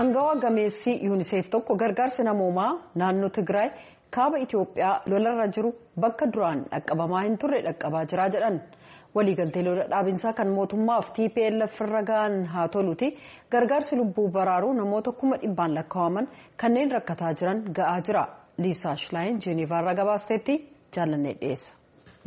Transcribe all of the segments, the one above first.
Aangawaa gameessii yuuniseef tokko gargaarsi namoomaa naannoo Tigraay kaaba Itoophiyaa lolarra jiru bakka duraan dhaqqabamaa hin turre dhaqqabaa jira jedhan. Waliigaltee lola dhaabinsaa kan mootummaaf TPLF irra ga'an haa toluti gargaarsi lubbuu baraaruu namoota kuma dhibbaan lakkaa'aman kanneen rakkataa jiran ga'aa jira. Liisaa Shilaayin Jeenivaarraa gabaasteetti jaallannee dhiyeessa.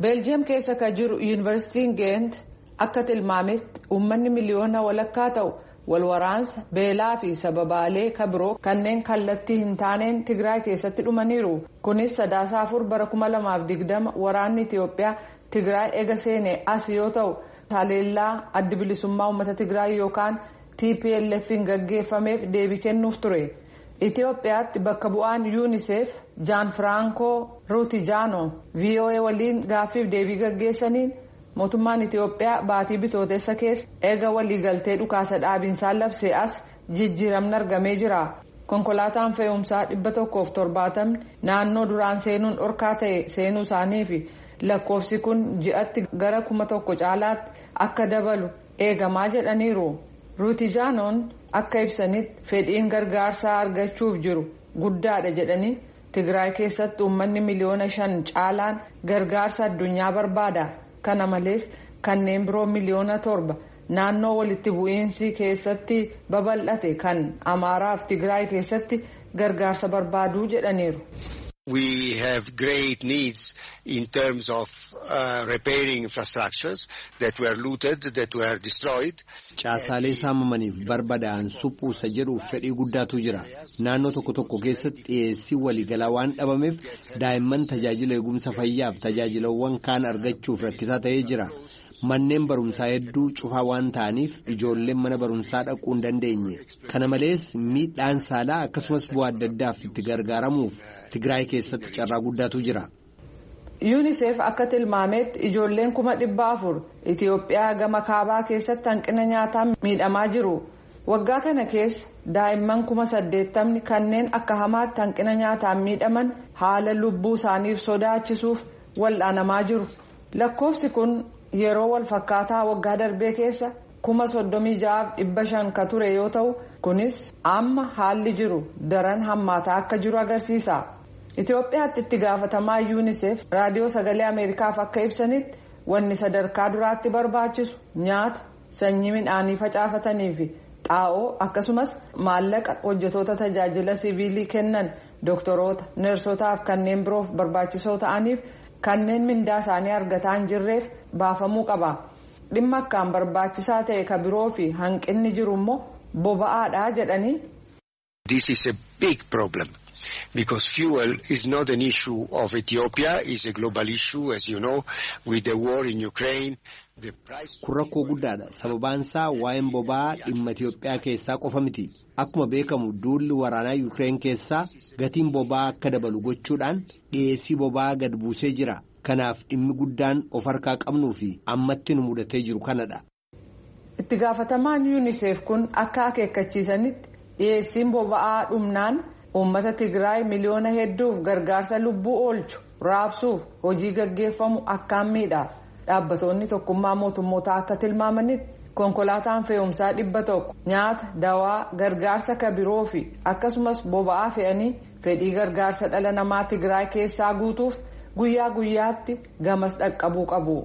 Beeljiyeem keessa kan jiru yuunivarsiitiin Geent akka tilmaametti uummanni miliyoona walakkaa ta'u walwaraansa beelaa fi sababaalee kabiroo kanneen kallattii hin taaneen Tigraay keessatti dhumaniiru. Kunis sadaasa afur bara kuma lamaaf digdama waraanni Itiyoophiyaa Tigraay ega seenee as yoo ta'u haleellaa adda bilisummaa uummata Tigraay yookaan TPLF'n gaggeeffameef deebii kennuuf ture. Itoophiyaatti bakka bu'aan yuuniseef jaan firankoo ruutijaanoo VOA waliin gaaffiif deebii gaggeessaniin mootummaan Itoophiyaa baatii bitootessa keessa eega waliigaltee dhukaasa dhaabinsaa labsee as jijjiiramni argamee jira. Konkolaataan fe'umsaa dhibba tokkoof torbaatamni naannoo duraan seenuun dhorkaa ta'e seenuu isaanii fi lakkoofsi kun ji'atti gara kuma tokko caalaatti akka dabalu eegamaa jedhaniiru. ruutijaanoon akka ibsanitti fedhiin gargaarsaa argachuuf jiru guddaadha jedhanii tigraay keessatti uummanni miliyoona shan caalaan gargaarsa addunyaa barbaada kana malees kanneen biroo miliyoona torba naannoo walitti bu'iinsi keessatti babal'ate kan amaaraaf tigraay keessatti gargaarsa barbaaduu jedhaniiru. We have great needs in terms of uh, repairing infrastructures that were looted, that were destroyed. Caasaalee saamamaniif barbadaa'an suphuusa jedhuuf fedhii guddaatu jira. Naannoo tokko tokko keessatti dhiyeessii waliigalaa waan dhabameef daa'imman tajaajila eegumsa fayyaaf tajaajilawwan kaan argachuuf rakkisaa ta'ee jira. Manneen barumsaa hedduu cufaa waan ta'aniif ijoolleen mana barumsaa dhaquu hin dandeenye. Kana malees miidhaan saalaa akkasumas bu'aa adda addaaf itti gargaaramuuf Tigraay keessatti carraa guddaatu jira. yuuniseef akka tilmaametti ijoolleen kuma dhibba afur itiyoophiyaa gama kaabaa keessatti hanqina nyaataa miidhamaa jiru waggaa kana keessa daa'imman kuma saddeettamni kanneen akka hamaatti hanqina nyaataan miidhaman haala lubbuu isaaniif sodaachisuuf wal'aanamaa jiru lakkoofsi kun yeroo walfakkaataa waggaa darbee keessa kuma soddomii ja'aaf dhibba shan ka ture yoo ta'u kunis amma haalli jiru daran hammaataa akka jiru agarsiisa. Itoophiyaatti itti gaafatamaa yuuniseef raadiyoo sagalee ameerikaaf akka ibsanitti wanni sadarkaa duraatti barbaachisu nyaata sanyii midhaanii facaafatanii fi xaa'oo akkasumas maallaqa hojjetoota tajaajila siviilii kennan doktoroota neersotaaf kanneen biroof barbaachisoo ta'aniif kanneen mindaa isaanii argataa hin jirreef baafamuu qaba dhimma akkaan barbaachisaa ta'e ka biroo fi hanqinni jiru immoo boba'aadha jedhanii. This is a big problem. Because fuel is not an issue of Ethiopia, it's a global issue, as you know, with the war in Ukraine. Kun rakkoo guddaadha. Sababaan isaa waa'een boba'aa dhimma Itoophiyaa keessaa qofa miti. Akkuma beekamu duulli waraanaa Yuukireen keessaa gatiin boba'aa akka dabalu gochuudhaan dhiyeessii boba'aa gad buusee jira. Kanaaf dhimmi guddaan of harkaa qabnuu fi ammatti nu mudatee jiru kanadha. Itti gaafatamaan yuuniseef kun akka akeekkachiisanitti dhiyeessiin boba'aa dhumnaan. uummata tigraay miliyoona hedduuf gargaarsa lubbuu oolchu raabsuuf hojii gaggeeffamu akkaan miidha dhaabbatoonni tokkummaa mootummootaa akka tilmaamanitti konkolaataan fe'umsaa dhibba tokko nyaata dawaa gargaarsa kabiroo fi akkasumas boba'aa fe'anii fedhii gargaarsa dhala namaa tigraay keessaa guutuuf guyyaa guyyaatti gamas dhaqqabuu qabu.